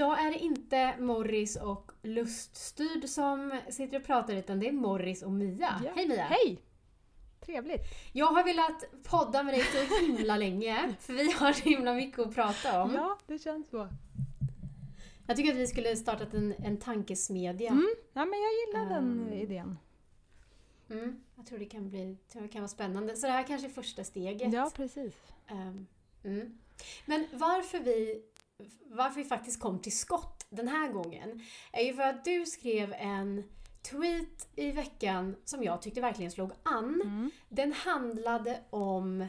idag är det inte Morris och Luststyrd som sitter och pratar utan det är Morris och Mia. Ja. Hej Mia! Hej! Trevligt. Jag har velat podda med dig så himla länge för vi har så himla mycket att prata om. Ja, det känns så. Jag tycker att vi skulle startat en, en tankesmedja. Mm. Ja, men jag gillar den Ehm. idén. Mm, jag tror det kan bli tror det kan vara spännande. Så det här kanske är första steget. Ja, precis. Ehm, mm. Men varför vi, varför vi faktiskt kom till skott den här gången är ju för att du skrev en tweet i veckan som jag tyckte verkligen slog an. Mm. Den handlade om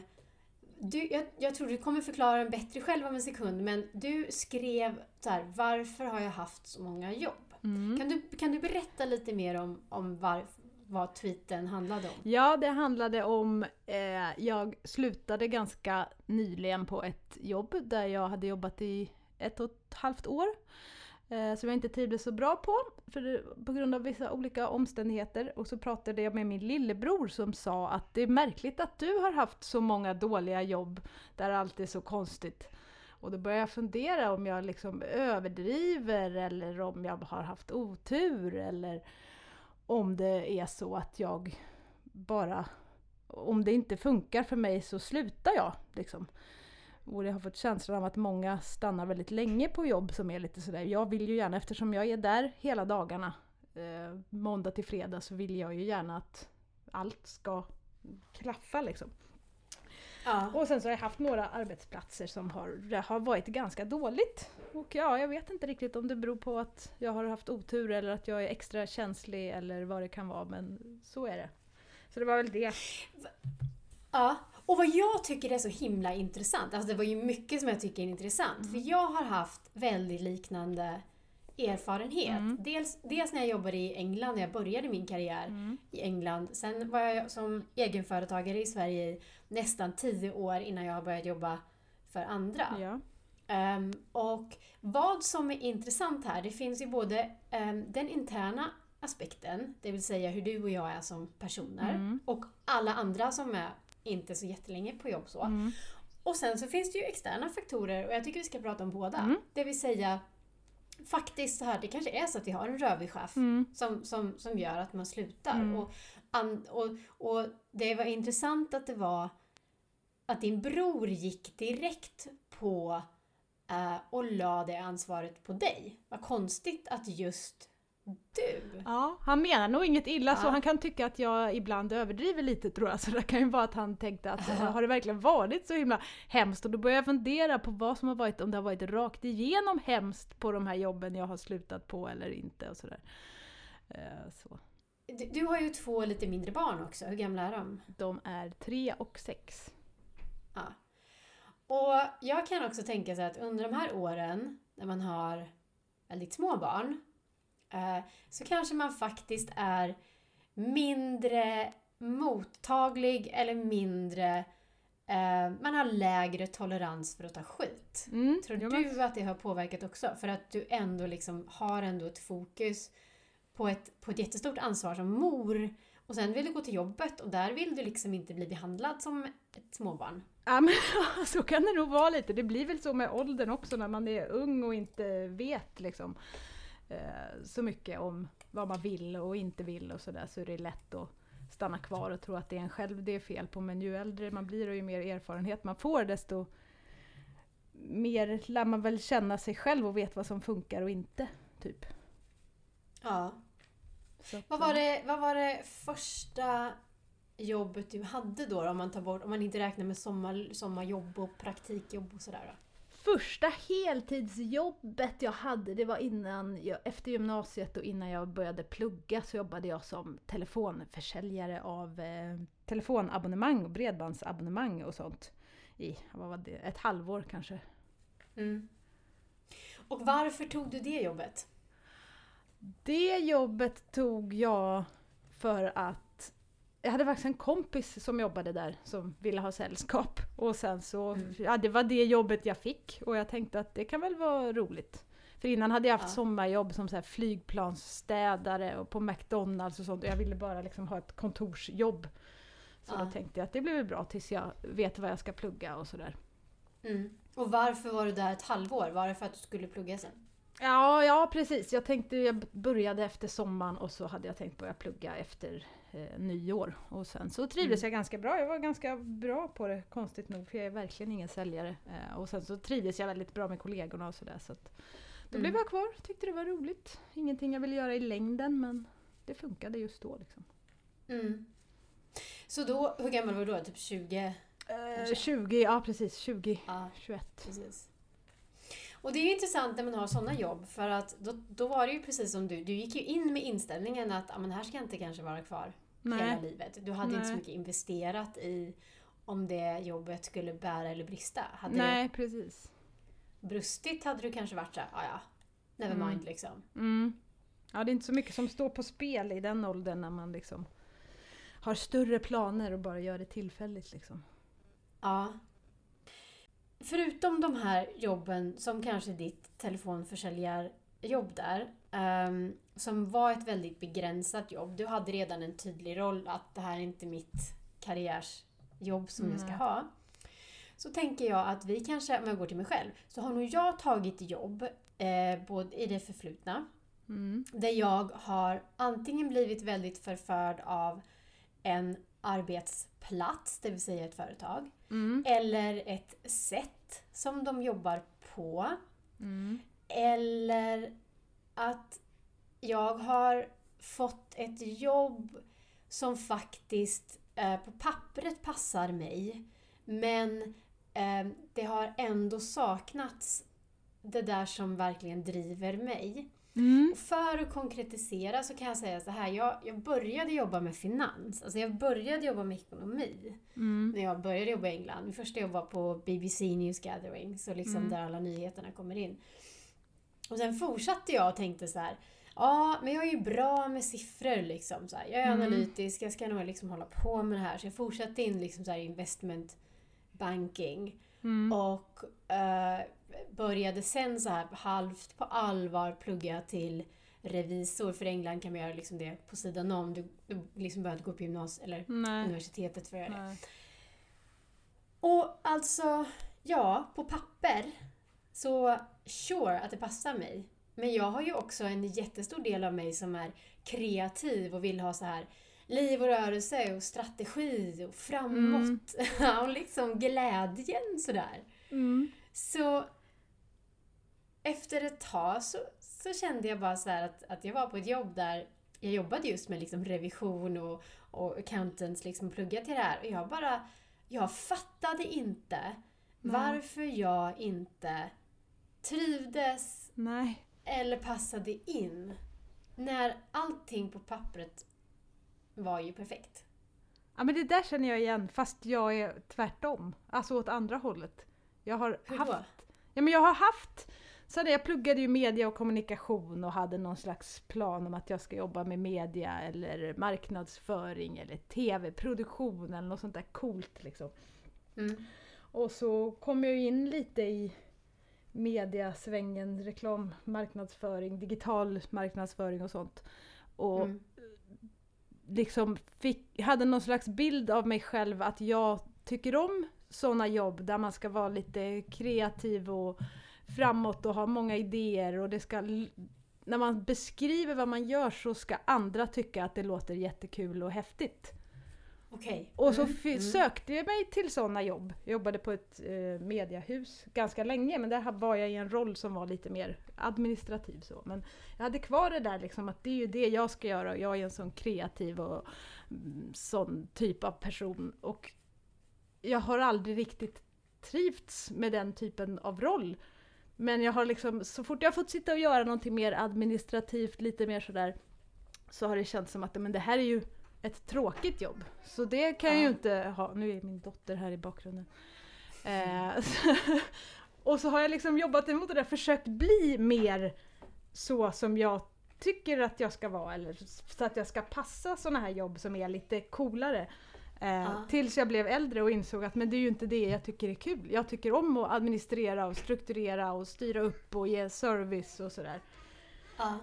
du, jag, jag tror du kommer förklara den bättre själv om en sekund, men du skrev så här, varför har jag haft så många jobb? Mm. Kan, du, kan du berätta lite mer om, om var, vad tweeten handlade om? Ja, det handlade om... Eh, jag slutade ganska nyligen på ett jobb där jag hade jobbat i ett och ett halvt år. Eh, som jag inte trivdes så bra på för på grund av vissa olika omständigheter. Och så pratade jag med min lillebror som sa att det är märkligt att du har haft så många dåliga jobb där allt är så konstigt. Och då började jag fundera om jag liksom överdriver eller om jag har haft otur eller om det är så att jag bara... Om det inte funkar för mig så slutar jag. Liksom. Och jag har fått känslan av att många stannar väldigt länge på jobb som är lite sådär. Jag vill ju gärna, eftersom jag är där hela dagarna, eh, måndag till fredag, så vill jag ju gärna att allt ska klaffa liksom. Ja. Och sen så har jag haft några arbetsplatser som har, har varit ganska dåligt. Och ja, jag vet inte riktigt om det beror på att jag har haft otur eller att jag är extra känslig eller vad det kan vara, men så är det. Så det var väl det. Ja, och vad jag tycker är så himla intressant, alltså det var ju mycket som jag tycker är intressant, för jag har haft väldigt liknande erfarenhet. Mm. Dels, dels när jag jobbade i England, när jag började min karriär i England. Sen var jag som egenföretagare i Sverige i nästan tio år innan jag började jobba för andra. Ja. Ehm, och vad som är intressant här, det finns ju både ehm, den interna aspekten, det vill säga hur du och jag är som personer, Mm. och alla andra som är inte så jättelänge på jobb så. Mm. Och sen så finns det ju externa faktorer och jag tycker vi ska prata om båda. Mm. Det vill säga faktiskt så här, det kanske är så att vi har en rövig chef Mm. som, som, som gör att man slutar. Mm. Och, och, och det var intressant att det var att din bror gick direkt på eh, och la det ansvaret på dig. Vad konstigt att just Ja, han menar nog inget illa så Ja. han kan tycka att jag ibland överdriver lite tror jag. Så det kan ju vara att han tänkte att har det verkligen varit så himla hemskt? Och då börjar jag fundera på vad som har varit, om det har varit rakt igenom hemskt på de här jobben jag har slutat på eller inte och sådär. Eh, Så. Du, du har ju två lite mindre barn också. Hur gamla är de? De är tre och sex. Ja. Och jag kan också tänka sig att under de här åren när man har väldigt små barn så kanske man faktiskt är mindre mottaglig eller mindre eh, man har lägre tolerans för att ta skit. Mm, Tror du att det har påverkat också? För att du ändå liksom har ändå ett fokus på ett, på ett jättestort ansvar som mor och sen vill du gå till jobbet och där vill du liksom inte bli behandlad som ett småbarn. Ja men så kan det nog vara lite. Det blir väl så med åldern också när man är ung och inte vet liksom eh, så mycket om vad man vill och inte vill och sådär så är det lätt att stanna kvar och tro att det är en själv det är fel på. Men ju äldre man blir och ju mer erfarenhet man får desto mer lär man väl känna sig själv och vet vad som funkar och inte. Typ. Ja. Så Vad var, det, vad var det första jobbet du hade då, om man tar bort, om man inte räknar med sommar, sommarjobb och praktikjobb och sådär då? Första heltidsjobbet jag hade, det var innan jag, efter gymnasiet och innan jag började plugga så jobbade jag som telefonförsäljare av eh, telefonabonnemang och bredbandsabonnemang och sånt. I, vad var det, ett halvår kanske. Mm. Och varför tog du det jobbet? Det jobbet tog jag för att jag hade faktiskt en kompis som jobbade där som ville ha sällskap. Och sen så, Mm. ja det var det jobbet jag fick och jag tänkte att det kan väl vara roligt. För innan hade jag haft Ja. sommarjobb som så flygplansstädare och på McDonalds och sånt och jag ville bara liksom ha ett kontorsjobb. Så Ja. då tänkte jag att det blir väl bra tills jag vet vad jag ska plugga och sådär. Mm. Och varför var du där ett halvår? Var det för att du skulle plugga sen? Ja, ja precis. Jag tänkte, jag började efter sommaren och så hade jag tänkt börja plugga efter eh, nyår. Och sen så trivdes Mm. jag ganska bra. Jag var ganska bra på det, konstigt nog, för jag är verkligen ingen säljare. Eh, och sen så trivdes jag väldigt bra med kollegorna och sådär. Så då Mm. blev jag kvar, tyckte det var roligt. Ingenting jag ville göra i längden, men det funkade just då. Liksom. Mm. Så då, hur gammal var du då? Typ 20? Eh, Kanske. 20, ja precis, 20, Ja, 21. precis. Och det är ju intressant när man har sådana jobb för att då, då var det ju precis som du, du gick ju in med inställningen att ah, men här ska jag inte kanske vara kvar hela Nej, livet. Du hade inte så Nej. mycket investerat i om det jobbet skulle bära eller brista. Hade nej precis. det brustit hade du kanske varit såhär, ah, ja, never Mm. mind liksom. Mm. Ja, det är inte så mycket som står på spel i den åldern när man liksom har större planer och bara gör det tillfälligt. Liksom. Ja. Förutom de här jobben som kanske ditt telefonförsäljarjobb där, ehm, som var ett väldigt begränsat jobb. Du hade redan en tydlig roll att det här är inte mitt karriärsjobb som jag ska Nej. ha. Så tänker jag att vi kanske, om jag går till mig själv, så har nog jag tagit jobb eh, både i det förflutna Mm. där jag har antingen blivit väldigt förförd av en arbetsplats, det vill säga ett företag, Mm. eller ett sätt som de jobbar på. Mm. Eller att jag har fått ett jobb som faktiskt eh, på pappret passar mig. Men eh, det har ändå saknats det där som verkligen driver mig. Mm. För att konkretisera så kan jag säga så här. Jag, jag började jobba med finans. Alltså jag började jobba med ekonomi Mm. när jag började jobba i England. Min första jobb var på BBC News Gathering, så liksom Mm. där alla nyheterna kommer in. Och sen fortsatte jag och tänkte så här. Ja, men jag är ju bra med siffror liksom. Så här. Jag är Mm. analytisk, jag ska nog liksom hålla på med det här. Så jag fortsatte in liksom så här investment banking. Mm. Och eh, började sen så här halvt på allvar plugga till revisor. För i England kan man göra liksom det på sidan om. Du, du liksom behöver inte gå på gymnasiet eller Nej. universitetet för att göra det. Nej. Och alltså, ja, på papper så sure att det passar mig. Men jag har ju också en jättestor del av mig som är kreativ och vill ha så här liv och rörelse och strategi och framåt. och liksom glädjen sådär. Mm. Så efter ett tag så, så kände jag bara så här att, att jag var på ett jobb där jag jobbade just med liksom revision och, och accountants, liksom plugga till det här. Och jag bara, jag fattade inte Nej. varför jag inte trivdes Nej. eller passade in när allting på pappret var ju perfekt. Ja men det där känner jag igen fast jag är tvärtom. Alltså åt andra hållet. Jag har Hur haft då? Ja men jag har haft, så jag pluggade ju media och kommunikation och hade någon slags plan om att jag ska jobba med media eller marknadsföring eller tv-produktion eller något sånt där coolt liksom. Mm. Och så kom jag ju in lite i mediasvängen, reklam, marknadsföring, digital marknadsföring och sånt. Och Mm. liksom fick, hade någon slags bild av mig själv att jag tycker om sådana jobb där man ska vara lite kreativ och framåt och ha många idéer och det ska när man beskriver vad man gör så ska andra tycka att det låter jättekul och häftigt. Okej. Och så Mm, mm. sökte jag mig till sådana jobb. Jag jobbade på ett eh, mediahus ganska länge men där var jag i en roll som var lite mer administrativ. Så. Men jag hade kvar det där liksom att det är ju det jag ska göra och jag är en sån kreativ och mm, sån typ av person. Och jag har aldrig riktigt trivts med den typen av roll. Men jag har liksom, så fort jag fått sitta och göra någonting mer administrativt, lite mer sådär, så har det känts som att men det här är ju ett tråkigt jobb. Så det kan jag ju inte ha. Nu är min dotter här i bakgrunden. Eh, och så har jag liksom jobbat emot det där, försökt bli mer så som jag tycker att jag ska vara. Eller så att jag ska passa sådana här jobb som är lite coolare. Eh, Ja. Tills jag blev äldre och insåg att men det är ju inte det jag tycker är kul. Jag tycker om att administrera och strukturera och styra upp och ge service och sådär. Ja.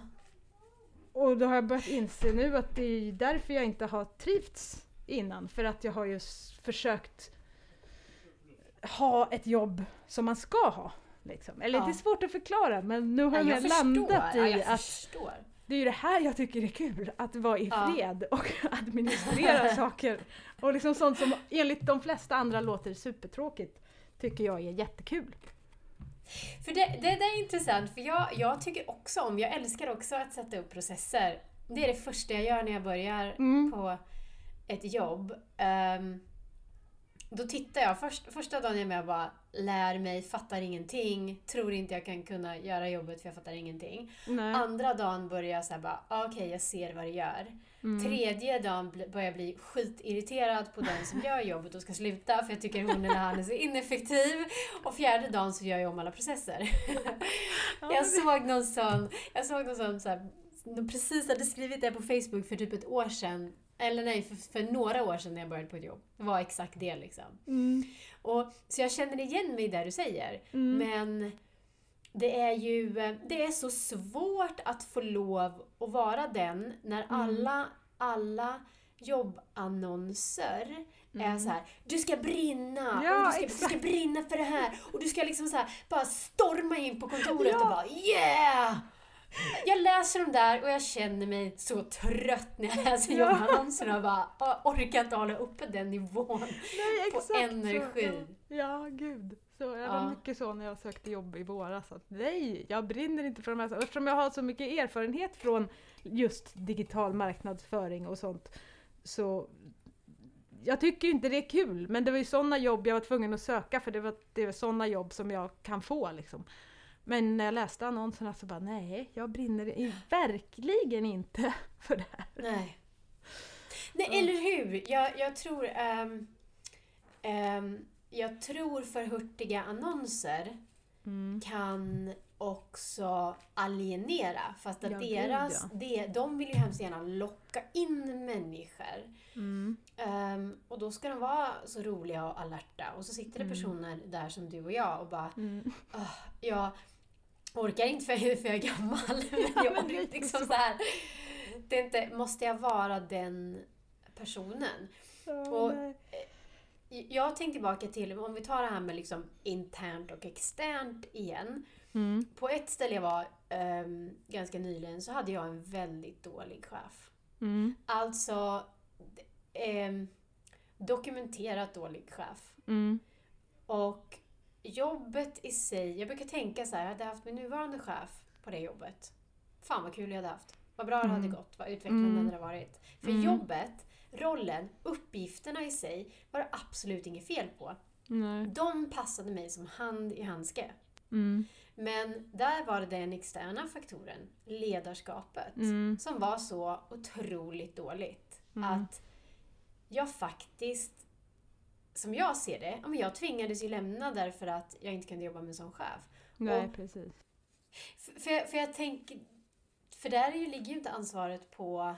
Och då har jag börjat inse nu att det är därför jag inte har trivts innan. För att jag har ju försökt ha ett jobb som man ska ha. Liksom. Eller Ja. det är svårt att förklara men nu har Ja, jag, jag landat i Ja, jag att förstår. det är ju det här jag tycker är kul, att vara i fred och administrera saker. Och liksom sånt som enligt de flesta andra låter supertråkigt, tycker jag är jättekul. För det, det, det är intressant, för jag, jag tycker också om, jag älskar också att sätta upp processer. Det är det första jag gör när jag börjar Mm. på ett jobb. Ehm, då tittar jag, först, första dagen är jag med och bara lär mig, fattar ingenting, tror inte jag kan kunna göra jobbet för jag fattar ingenting. Nej. Andra dagen börjar jag såhär bara, ah, okej jag ser vad det gör. Mm. Tredje dagen börjar jag bli skitirriterad på den som gör jobbet och ska sluta för jag tycker hon eller han är så ineffektiv. Och fjärde dagen så gör jag om alla processer. jag såg någon sån, jag såg någon sån så här, de precis hade skrivit det på Facebook för typ ett år sedan. Eller nej, för, för några år sedan när jag började på ett jobb. Det var exakt det liksom. Mm. Och, så jag känner igen mig i det du säger. Mm. Men det är ju det är så svårt att få lov att vara den när Mm. alla, alla jobbannonser är Mm. så här: du ska brinna! Ja, och du, ska, du ska brinna för det här! Och du ska liksom så här, bara storma in på kontoret Ja. och bara yeah! Jag läser de där och jag känner mig så trött när jag läser jobbannonserna och bara jag orkar inte hålla uppe den nivån. Nej, på exakt så. energi. Ja, gud. Så jag var Ja. mycket så när jag sökte jobb i våras. Att nej, jag brinner inte för de här. Eftersom jag har så mycket erfarenhet från just digital marknadsföring och sånt. Så jag tycker inte det är kul, men det var ju sådana jobb jag var tvungen att söka för det var, det var sådana jobb som jag kan få liksom. Men när jag läste annonserna så bara nej, jag brinner i, verkligen inte för det här. Nej. Nej, Ja. eller hur? Jag, jag tror... ehm, ehm, jag tror för hurtiga annonser Mm. kan också alienera. Fast att Ja, deras, ja. det, de vill ju hemskt gärna locka in människor. Mm. Ehm, och då ska de vara så roliga och alerta. Och så sitter det Mm. personer där som du och jag och bara Mm. jag orkar inte för jag är för gammal. Men jag men det är orkar liksom så. så här. Det är inte, måste jag vara den personen? Ja, Och- nej. Jag tänker tillbaka till, om vi tar det här med liksom internt och externt igen. Mm. På ett ställe jag var ehm, ganska nyligen så hade jag en väldigt dålig chef. Mm. Alltså ehm, dokumenterat dålig chef. Mm. Och jobbet i sig, jag brukar tänka så här, jag hade haft min nuvarande chef på det jobbet. Fan vad kul jag hade haft. Vad bra det hade Mm. gått, vad utvecklande Mm. det hade varit. För Mm. jobbet, rollen, uppgifterna i sig var det absolut inget fel på. Nej. De passade mig som hand i handske. Mm. Men där var det den externa faktoren, ledarskapet, Mm. som var så otroligt dåligt. Mm. Att jag faktiskt, som jag ser det, men jag tvingades ju lämna därför att jag inte kunde jobba med en sån chef. Nej, Och- precis. För, för, jag, för jag tänker, för där ligger ju inte ansvaret på,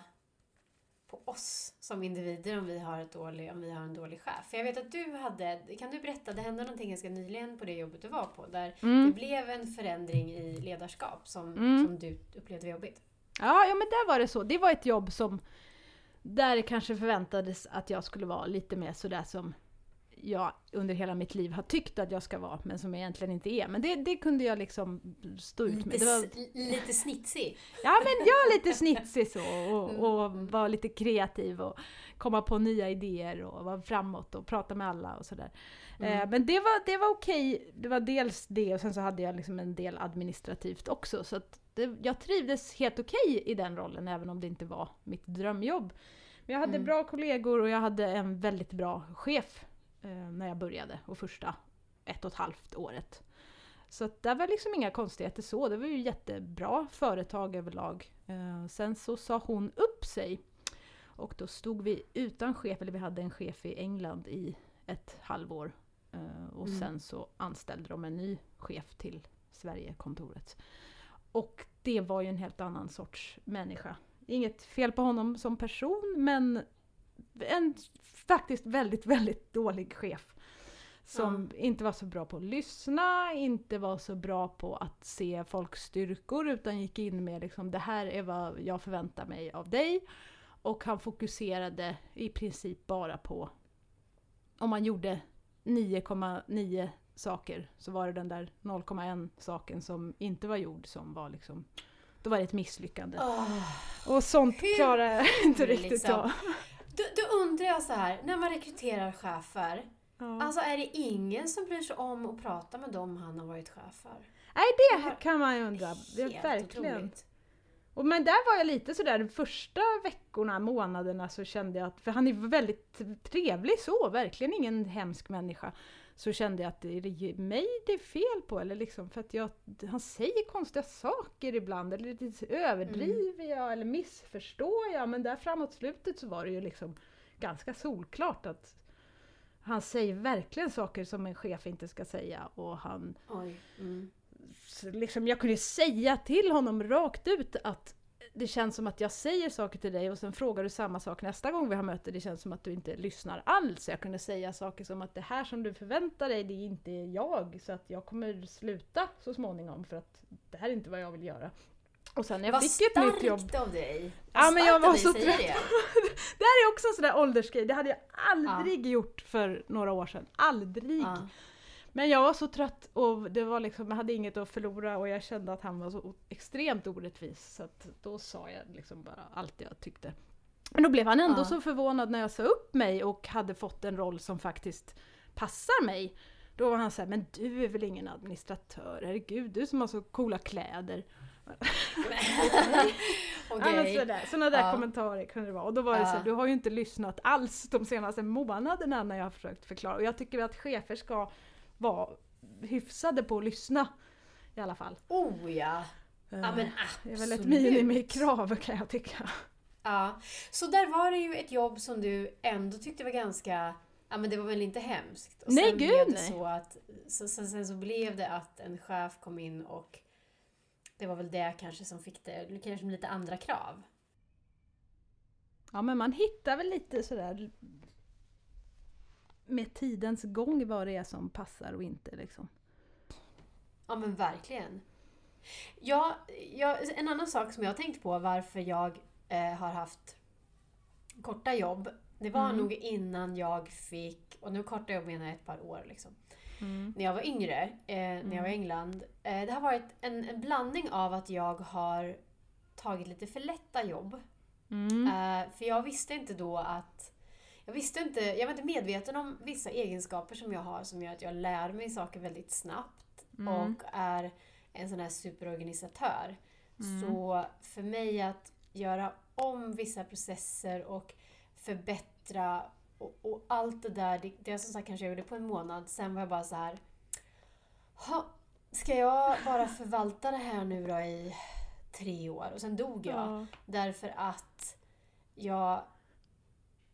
på oss som individer om vi, har ett dålig, om vi har en dålig chef. För jag vet att du hade, kan du berätta, det hände någonting ganska nyligen på det jobbet du var på, där det Mm. blev en förändring i ledarskap som, Mm. som du upplevde var jobbigt. Ja, ja, men där var det så. Det var ett jobb som där det kanske förväntades att jag skulle vara lite mer sådär som jag under hela mitt liv har tyckt att jag ska vara, men som jag egentligen inte är. Men det, det kunde jag liksom stå ut med. Lite, var, lite snitsig. ja, men jag är lite snitsig så och, Mm, och vara lite kreativ och komma på nya idéer och vara framåt och prata med alla och sådär. Mm. Eh, men det var, det var okej. Det var dels det och sen så hade jag liksom en del administrativt också. Så att det, jag trivdes helt okej i den rollen även om det inte var mitt drömjobb. Men jag hade Mm. bra kollegor och jag hade en väldigt bra chef när jag började och första ett och ett halvt året. Så att det var liksom inga konstigheter så. Det var ju jättebra företag överlag. Eh, sen så sa hon upp sig. Och då stod vi utan chef, eller vi hade en chef i England i ett halvår. Eh, och Mm. sen så anställde de en ny chef till Sverigekontoret. Och det var ju en helt annan sorts människa. Inget fel på honom som person, men en faktiskt väldigt, väldigt dålig chef. Som inte var så bra på att lyssna, inte var så bra på att se folks styrkor utan gick in med liksom det här är vad jag förväntar mig av dig. Och han fokuserade i princip bara på om man gjorde 9,9 saker så var det den där 0,1 saken som inte var gjord som var liksom då var det ett misslyckande. Åh, Och sånt klarar jag inte riktigt liksom? av. Då, då undrar jag så här, när man rekryterar chefer, Ja. alltså är det ingen som bryr sig om att prata med dem han har varit chef för? Nej, det kan man ju undra. Det är verkligen. otroligt. Och men där var jag lite sådär de första veckorna, månaderna så kände jag att, för han är väldigt trevlig så, verkligen ingen hemsk människa. Så kände jag att det är det mig det är fel på eller liksom för att jag, han säger konstiga saker ibland eller lite överdriver jag eller missförstår jag men där framåt slutet så var det ju liksom ganska solklart att han säger verkligen saker som en chef inte ska säga och han Oj. Mm. liksom, jag kunde säga till honom rakt ut att det känns som att jag säger saker till dig och sen frågar du samma sak nästa gång vi har möte. Det känns som att du inte lyssnar alls. Jag kunde säga saker som att det här som du förväntar dig, det är inte jag. Så att jag kommer sluta så småningom för att det här är inte vad jag vill göra. Och sen när jag Vad fick ett nytt starkt jobb. av dig! Ja, Vad men jag starkt var så trött. det. Det här är också en sån där åldersgrej, det hade jag aldrig gjort för några år sedan. Aldrig! Ja. Men jag var så trött och det var liksom, jag hade inget att förlora och jag kände att han var så extremt orättvis. Så att då sa jag liksom bara allt jag tyckte. Men då blev han ändå Ja. så förvånad när jag sa upp mig och hade fått en roll som faktiskt passar mig. Då var han såhär, men du är väl ingen administratör? Herregud, du som har så coola kläder. Okej. sådär, sådana där Ja. kommentarer kunde det vara. Och då var det Ja. så här, du har ju inte lyssnat alls de senaste månaderna när jag har försökt förklara. Och jag tycker att chefer ska vara hyfsade på att lyssna. I alla fall. Oh ja! Ja men Eh, det är väl ett absolut. minimikrav kan jag tycka. Ja. Så där var det ju ett jobb som du ändå tyckte var ganska Ja men det var väl inte hemskt? Och Nej, sen gud, blev det nej. så att så, sen, sen så blev det att en chef kom in och det var väl det kanske som fick det, kanske lite andra krav. Ja men man hittar väl lite sådär med tidens gång vad det är som passar och inte liksom. Ja men verkligen. Ja, ja, en annan sak som jag har tänkt på varför jag eh, har haft korta jobb. Det var Mm. nog innan jag fick, och nu korta jobb menar jag ett par år liksom. Mm. När jag var yngre, eh, när jag var i England. Eh, det har varit en, en blandning av att jag har tagit lite för lätta jobb. Mm. Eh, för jag visste inte då att... Jag visste inte, jag var inte medveten om vissa egenskaper som jag har som gör att jag lär mig saker väldigt snabbt Mm. och är en sån här superorganisatör. Mm. Så för mig att göra om vissa processer och förbättra och, och allt det där, det, det som sagt kanske jag gjorde på en månad. Sen var jag bara så här. "Ha, Ska jag bara förvalta det här nu då i tre år? Och sen dog jag. Ja. Därför att jag,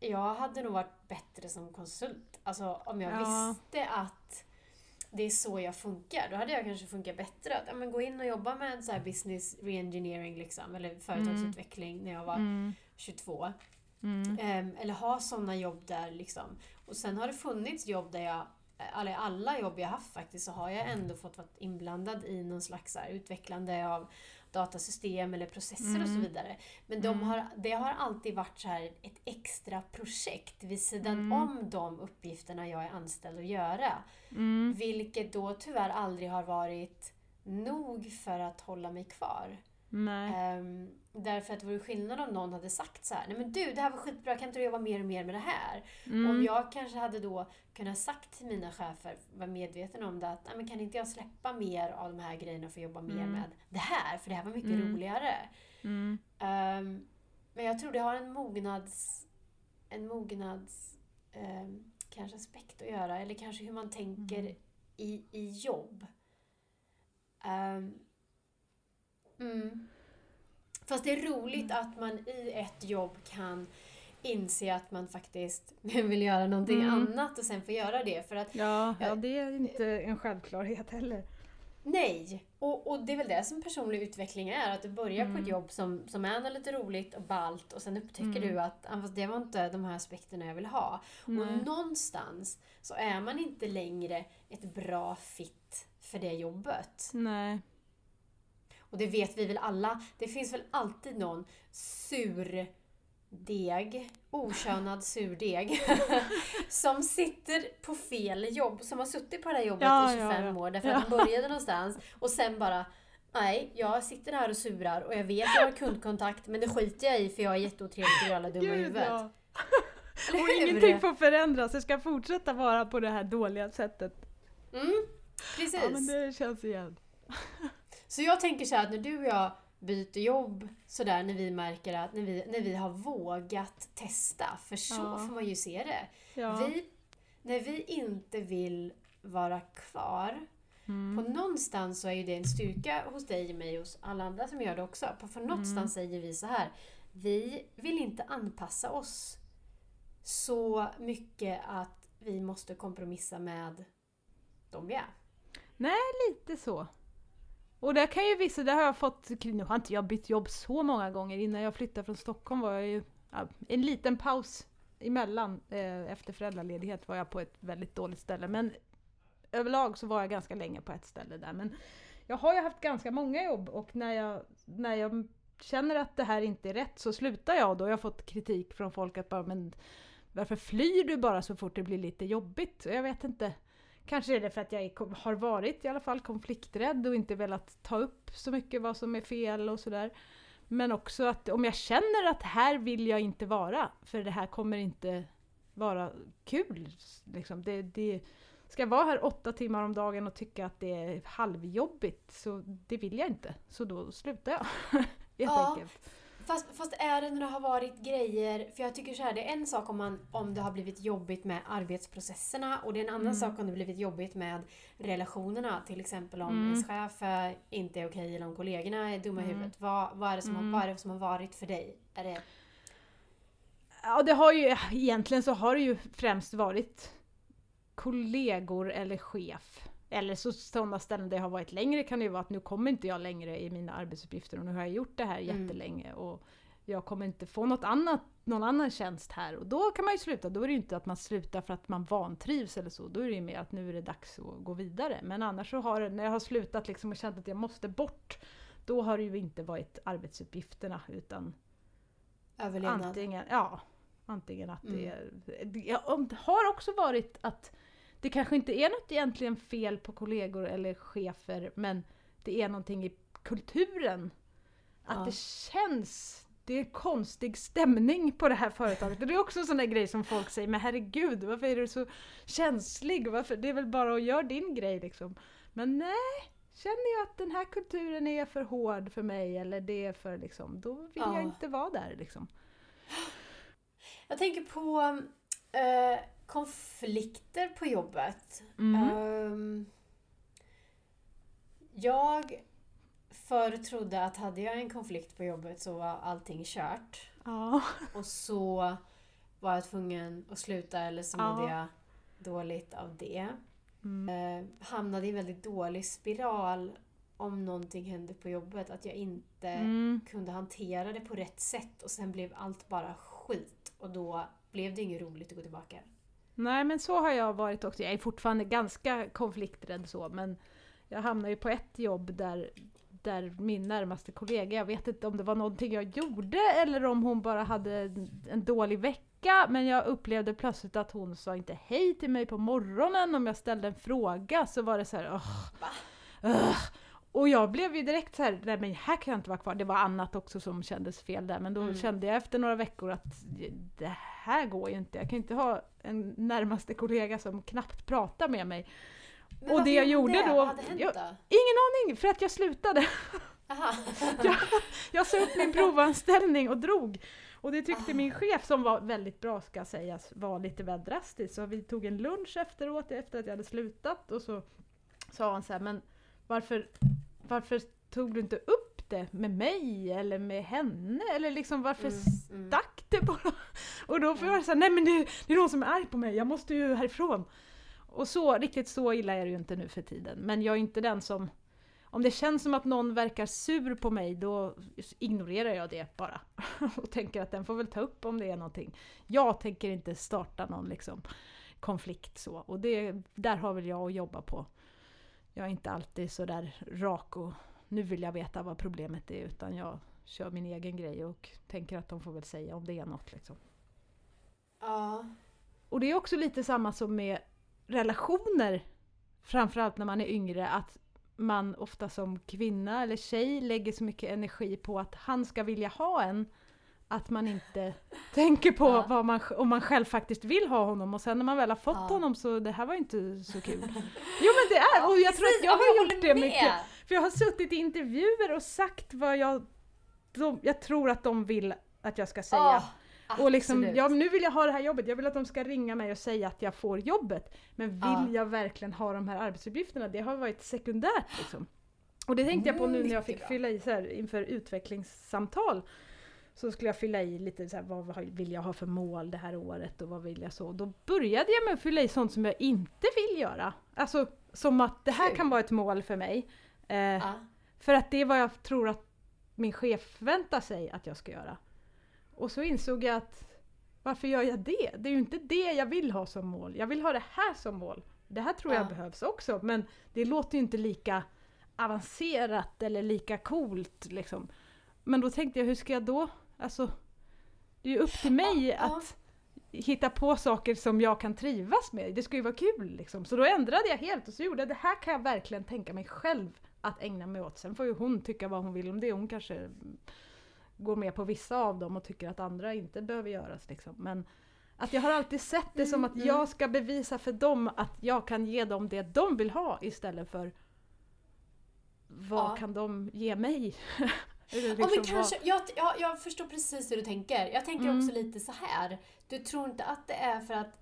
jag hade nog varit bättre som konsult. Alltså om jag Ja. visste att det är så jag funkar. Då hade jag kanske funkat bättre. Att ja, men gå in och jobba med så här business reengineering liksom, eller företagsutveckling när jag var Mm. 22. Mm. Ehm, eller ha sådana jobb där liksom. Och sen har det funnits jobb där jag, eller alla jobb jag haft faktiskt, så har jag ändå fått vara inblandad i någon slags här, utvecklande av datasystem eller processer och så Mm. vidare. Men de Mm. har, det har alltid varit så här ett extra projekt vid sidan Mm. om de uppgifterna jag är anställd att göra. Mm. Vilket då tyvärr aldrig har varit nog för att hålla mig kvar. Nej. Därför att det vore skillnad om någon hade sagt så här, nej men du det här var skitbra, kan inte du jobba mer och mer med det här? Mm. Om jag kanske hade då kunnat sagt till mina chefer, var medveten om det, att nej men kan inte jag släppa mer av de här grejerna för att jobba mer Mm. med det här? För det här var mycket Mm. roligare. Ehm, men jag tror det har en mognads, en mognads ehm, kanske aspekt att göra, eller kanske hur man tänker Mm. i, i jobb. Mm. Fast det är roligt Mm. att man i ett jobb kan inse att man faktiskt vill göra någonting Mm. annat och sen få göra det. För att Ja, ja, det är inte en självklarhet heller. Nej! Och, och det är väl det som personlig utveckling är. Att du börjar på Mm. ett jobb som, som är lite roligt och ballt och sen upptäcker Mm. du att ah, fast det var inte de här aspekterna jag vill ha. Nej. Och någonstans så är man inte längre ett bra fit för det jobbet. Nej. Och det vet vi väl alla. Det finns väl alltid någon sur deg, okönad surdeg, som sitter på fel jobb, som har suttit på det här jobbet Ja, i ja, 25 ja. år därför Ja. att den började någonstans och sen bara Nej, jag sitter här och surar och jag vet att jag har kundkontakt men det skiter jag i för jag är jätteotrevlig och gör alla dumma i huvudet. ja. Och ingenting får förändras, det ska fortsätta vara på det här dåliga sättet. Mm, precis. Ja men det känns igen. Så jag tänker så här att när du och jag byter jobb sådär när vi märker att när vi, när vi har vågat testa, för så Ja. får man ju se det. Ja. Vi, när vi inte vill vara kvar, Mm. på någonstans så är ju det en styrka hos dig, mig och hos alla andra som gör det också. På för någonstans Mm. säger vi så här, vi vill inte anpassa oss så mycket att vi måste kompromissa med de vi är. Lite så. Och där kan ju vissa, där har jag fått, nu har inte jag bytt jobb så många gånger, innan jag flyttade från Stockholm var jag ju, ja, en liten paus emellan, eh, efter föräldraledighet var jag på ett väldigt dåligt ställe. Men överlag så var jag ganska länge på ett ställe där. Men jag har ju haft ganska många jobb och när jag, när jag känner att det här inte är rätt så slutar jag. Då har jag fått kritik från folk att bara, men varför flyr du bara så fort det blir lite jobbigt? Och jag vet inte. Kanske är det för att jag är, har varit i alla fall konflikträdd och inte velat ta upp så mycket vad som är fel och sådär. Men också att om jag känner att här vill jag inte vara, för det här kommer inte vara kul. Liksom. Det, det, ska jag vara här åtta timmar om dagen och tycka att det är halvjobbigt, så det vill jag inte. Så då slutar jag. Helt Ja. enkelt. Fast, fast är det när det har varit grejer, för jag tycker så här, det är en sak om, man, om det har blivit jobbigt med arbetsprocesserna och det är en annan Mm. sak om det blivit jobbigt med relationerna. Till exempel om Mm. ens chef inte är okej eller om kollegorna är dumma i Mm. huvudet. Vad, vad, är det som Mm. har, vad är det som har varit för dig? Är det, Ja, det har ju, egentligen så har det ju främst varit kollegor eller chef. Eller så sådana ställen där jag har varit längre kan det ju vara att nu kommer inte jag längre i mina arbetsuppgifter och nu har jag gjort det här Mm. jättelänge och jag kommer inte få något annat, någon annan tjänst här. Och då kan man ju sluta. Då är det ju inte att man slutar för att man vantrivs eller så. Då är det ju mer att nu är det dags att gå vidare. Men annars så har när jag har slutat liksom och känt att jag måste bort, då har det ju inte varit arbetsuppgifterna utan överlevnad? Antingen, ja, antingen att Mm. det- Det har också varit att det kanske inte är något egentligen fel på kollegor eller chefer, men det är någonting i kulturen. Att Ja. det känns... Det är konstig stämning på det här företaget. Det är också en sån där grej som folk säger, men herregud, varför är du så känslig? Varför? Det är väl bara att göra din grej liksom. Men nej, känner jag att den här kulturen är för hård för mig, eller det är för liksom, då vill Ja. jag inte vara där liksom. Jag tänker på eh, konflikter på jobbet. Mm. Ehm, jag förr trodde att hade jag en konflikt på jobbet så var allting kört. Ja. Och så var jag tvungen att sluta eller så Ja. mådde jag dåligt av det. Mm. Eh, hamnade i en väldigt dålig spiral om någonting hände på jobbet. Att jag inte Mm. kunde hantera det på rätt sätt och sen blev allt bara skit. Och då blev det inget roligt att gå tillbaka. Nej men så har jag varit också. Jag är fortfarande ganska konflikträdd så men jag hamnade ju på ett jobb där, där min närmaste kollega, jag vet inte om det var någonting jag gjorde eller om hon bara hade en, dålig vecka men jag upplevde plötsligt att hon sa inte hej till mig på morgonen om jag ställde en fråga så var det så här, "Ugh, ugh." Och jag blev ju direkt så här, nej men här kan jag inte vara kvar. Det var annat också som kändes fel där men då Mm. kände jag efter några veckor att det här går ju inte. Jag kan inte ha en närmaste kollega som knappt pratar med mig. Men Och det jag gjorde det? då- Vad hade hänt jag- då? Ingen aning! För att jag slutade. Jag, jag sa upp min provanställning och drog. Och det tyckte Ah. min chef, som var väldigt bra ska sägas, var lite väl drastisk. Så vi tog en lunch efteråt, efter att jag hade slutat. Och så sa han så här, men varför, varför tog du inte upp det med mig eller med henne? Eller liksom varför Mm, mm. stack det bara? Och då får jag säga, nej men det, det är någon som är arg på mig, jag måste ju härifrån. Och så, riktigt så illa är det ju inte nu för tiden. Men jag är inte den som... Om det känns som att någon verkar sur på mig, då ignorerar jag det bara. Och tänker att den får väl ta upp om det är någonting. Jag tänker inte starta någon liksom konflikt så. Och det, där har väl jag att jobba på. Jag är inte alltid så där rak och nu vill jag veta vad problemet är, utan jag kör min egen grej och tänker att de får väl säga om det är något liksom. Ja. Och det är också lite samma som med relationer, framförallt när man är yngre, att man ofta som kvinna eller tjej lägger så mycket energi på att han ska vilja ha en, att man inte tänker på Ja. vad man, om man själv faktiskt vill ha honom och sen när man väl har fått Ja. honom så det här var inte så kul. Jo men det är, och jag tror Precis, att jag har gjort det med. mycket. För jag har suttit i intervjuer och sagt vad jag, de, jag tror att de vill att jag ska säga. Åh, Och liksom, absolut. ja nu vill jag ha det här jobbet, jag vill att de ska ringa mig och säga att jag får jobbet. Men vill Ja. jag verkligen ha de här arbetsuppgifterna? Det har varit sekundärt liksom. Och det tänkte jag på nu när jag fick fylla i så här, inför utvecklingssamtal. Så skulle jag fylla i lite så här, vad vill jag ha för mål det här året och vad vill jag så. Då började jag med att fylla i sånt som jag inte vill göra. Alltså som att det här kan vara ett mål för mig. Eh, Ja. för att det är vad jag tror att min chef förväntar sig att jag ska göra. Och så insåg jag att varför gör jag det? Det är ju inte det jag vill ha som mål. Jag vill ha det här som mål. Det här tror jag Ja. behövs också men det låter ju inte lika avancerat eller lika coolt liksom. Men då tänkte jag, hur ska jag då? Alltså, det är ju upp till mig ja. att hitta på saker som jag kan trivas med. Det ska ju vara kul liksom. Så då ändrade jag helt och så gjorde jag det här kan jag verkligen tänka mig själv att ägna mig åt. Sen får ju hon tycka vad hon vill om det. Hon kanske går med på vissa av dem och tycker att andra inte behöver göras. Liksom. Men att jag har alltid sett det som att Mm, jag ska bevisa för dem att jag kan ge dem det de vill ha istället för vad Ja. kan de ge mig? Liksom men vad- kanske, jag, jag, jag förstår precis hur du tänker. Jag tänker Mm. också lite så här. Du tror inte att det är för att,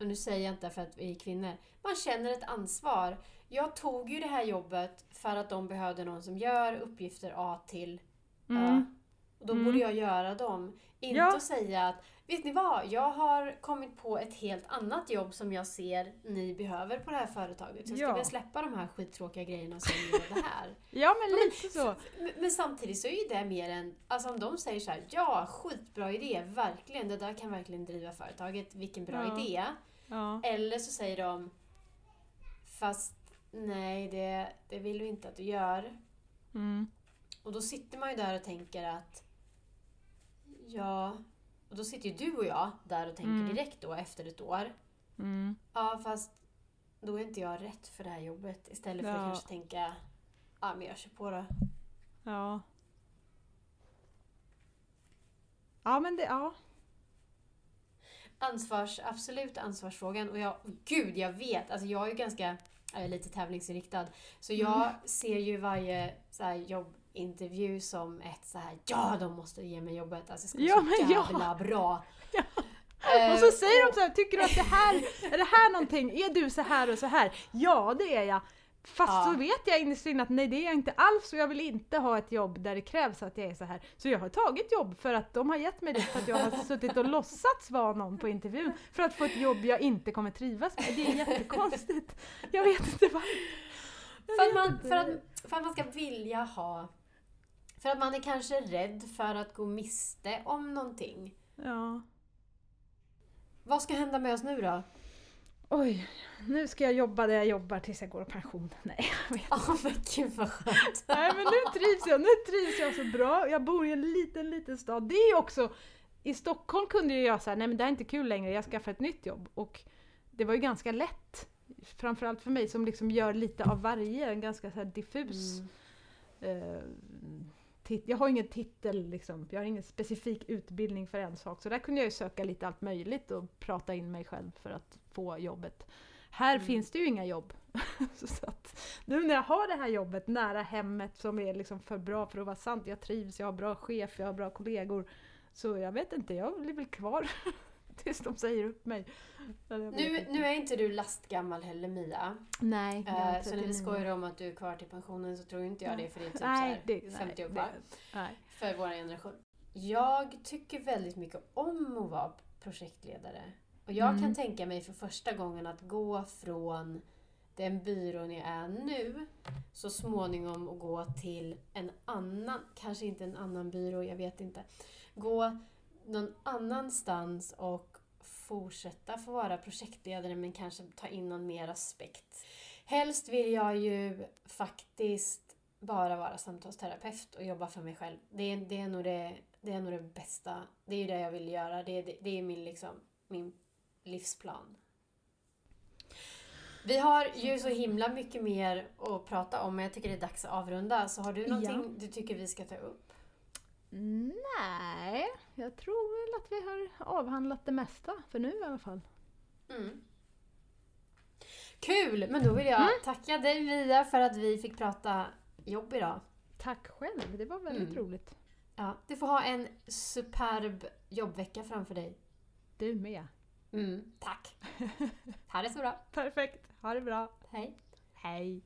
och nu säger jag inte för att vi är kvinnor, man känner ett ansvar. Jag tog ju det här jobbet för att de behövde någon som gör uppgifter A till Ö. Mm. Och då Mm. borde jag göra dem. Inte Ja. säga att, vet ni vad? Jag har kommit på ett helt annat jobb som jag ser ni behöver på det här företaget. Så jag ska Ja. väl släppa de här skittråkiga grejerna som gör det här. Ja men lite så. Men, men samtidigt så är ju det mer än, alltså om de säger så här, ja skitbra idé, verkligen, det där kan verkligen driva företaget, vilken bra Ja. idé. Ja. Eller så säger de, fast nej det, det vill vi inte att du gör. Mm. Och då sitter man ju där och tänker att, ja, och då sitter ju du och jag där och tänker Mm. direkt då efter ett år, Mm. ja fast då är inte jag rätt för det här jobbet. Istället för Ja. att kanske tänka, ja men jag kör på då. Ja. Ja men det, ja. Ansvars, absolut ansvarsfrågan. Och jag, gud jag vet, alltså jag är ju ganska, jag är lite tävlingsinriktad. Så jag Mm. ser ju varje så här, jobbintervju som ett så här, ja de måste ge mig jobbet. Alltså det ska Ja, vara så ja. jävla bra. Ja. Eh, Och så säger de så här, tycker du att det här, är det här någonting, är du så här och så här? Ja det är jag. Fast Ja. så vet jag innerst inne att nej det är jag inte alls och jag vill inte ha ett jobb där det krävs att jag är så här. Så jag har tagit jobb för att de har gett mig det för att jag har suttit och låtsats vara någon på intervjun för att få ett jobb jag inte kommer trivas med. Det är jättekonstigt. Jag vet inte varför. För att, man, för, att, för att man ska vilja ha... För att man är kanske rädd för att gå miste om någonting. Ja. Vad ska hända med oss nu då? Oj, nu ska jag jobba där jag jobbar tills jag går i pension. Nej, jag vet Ja men gud vad skönt. Nej men nu trivs jag, nu trivs jag så bra. Jag bor i en liten, liten stad. Det är också, i Stockholm kunde ju jag säga, nej men det här är inte kul längre, jag skaffar ett nytt jobb. Och det var ju ganska lätt. Framförallt för mig som liksom gör lite av varje, en ganska så diffus Mm. eh, tit- jag har ingen titel liksom, jag har ingen specifik utbildning för en sak. Så där kunde jag ju söka lite allt möjligt och prata in mig själv för att få jobbet. Här Mm. finns det ju inga jobb. så att, nu när jag har det här jobbet nära hemmet som är liksom för bra för att vara sant, jag trivs, jag har bra chef, jag har bra kollegor. Så jag vet inte, jag blir väl kvar tills de säger upp mig. Nu, nu är inte du lastgammal heller Mia. Nej, Eh, så när vi 39. skojar om att du är kvar till pensionen så tror inte jag det för det är typ Nej, det, här nej, 50 år kvar. Nej. För vår generation. Jag tycker väldigt mycket om att vara projektledare. Och jag Mm. kan tänka mig för första gången att gå från den byrån jag är nu så småningom att gå till en annan, kanske inte en annan byrå, jag vet inte. Gå någon annanstans och fortsätta få vara projektledare men kanske ta in någon mer aspekt. Helst vill jag ju faktiskt bara vara samtalsterapeut och jobba för mig själv. Det är, det är, nog, det, det är nog det bästa. Det är ju det jag vill göra. Det är, det, det är min, liksom, min livsplan. Vi har ju så himla mycket mer att prata om men jag tycker det är dags att avrunda. Så har du någonting Ja. du tycker vi ska ta upp? Nej, jag tror väl att vi har avhandlat det mesta, för nu i alla fall. Mm. Kul! Men då vill jag Mm. tacka dig Mia för att vi fick prata jobb idag. Tack själv, det var väldigt Mm. roligt. Ja, du får ha en superb jobbvecka framför dig. Du med. Mm, tack! ha det så bra. Perfekt, ha det bra. Hej! Hej.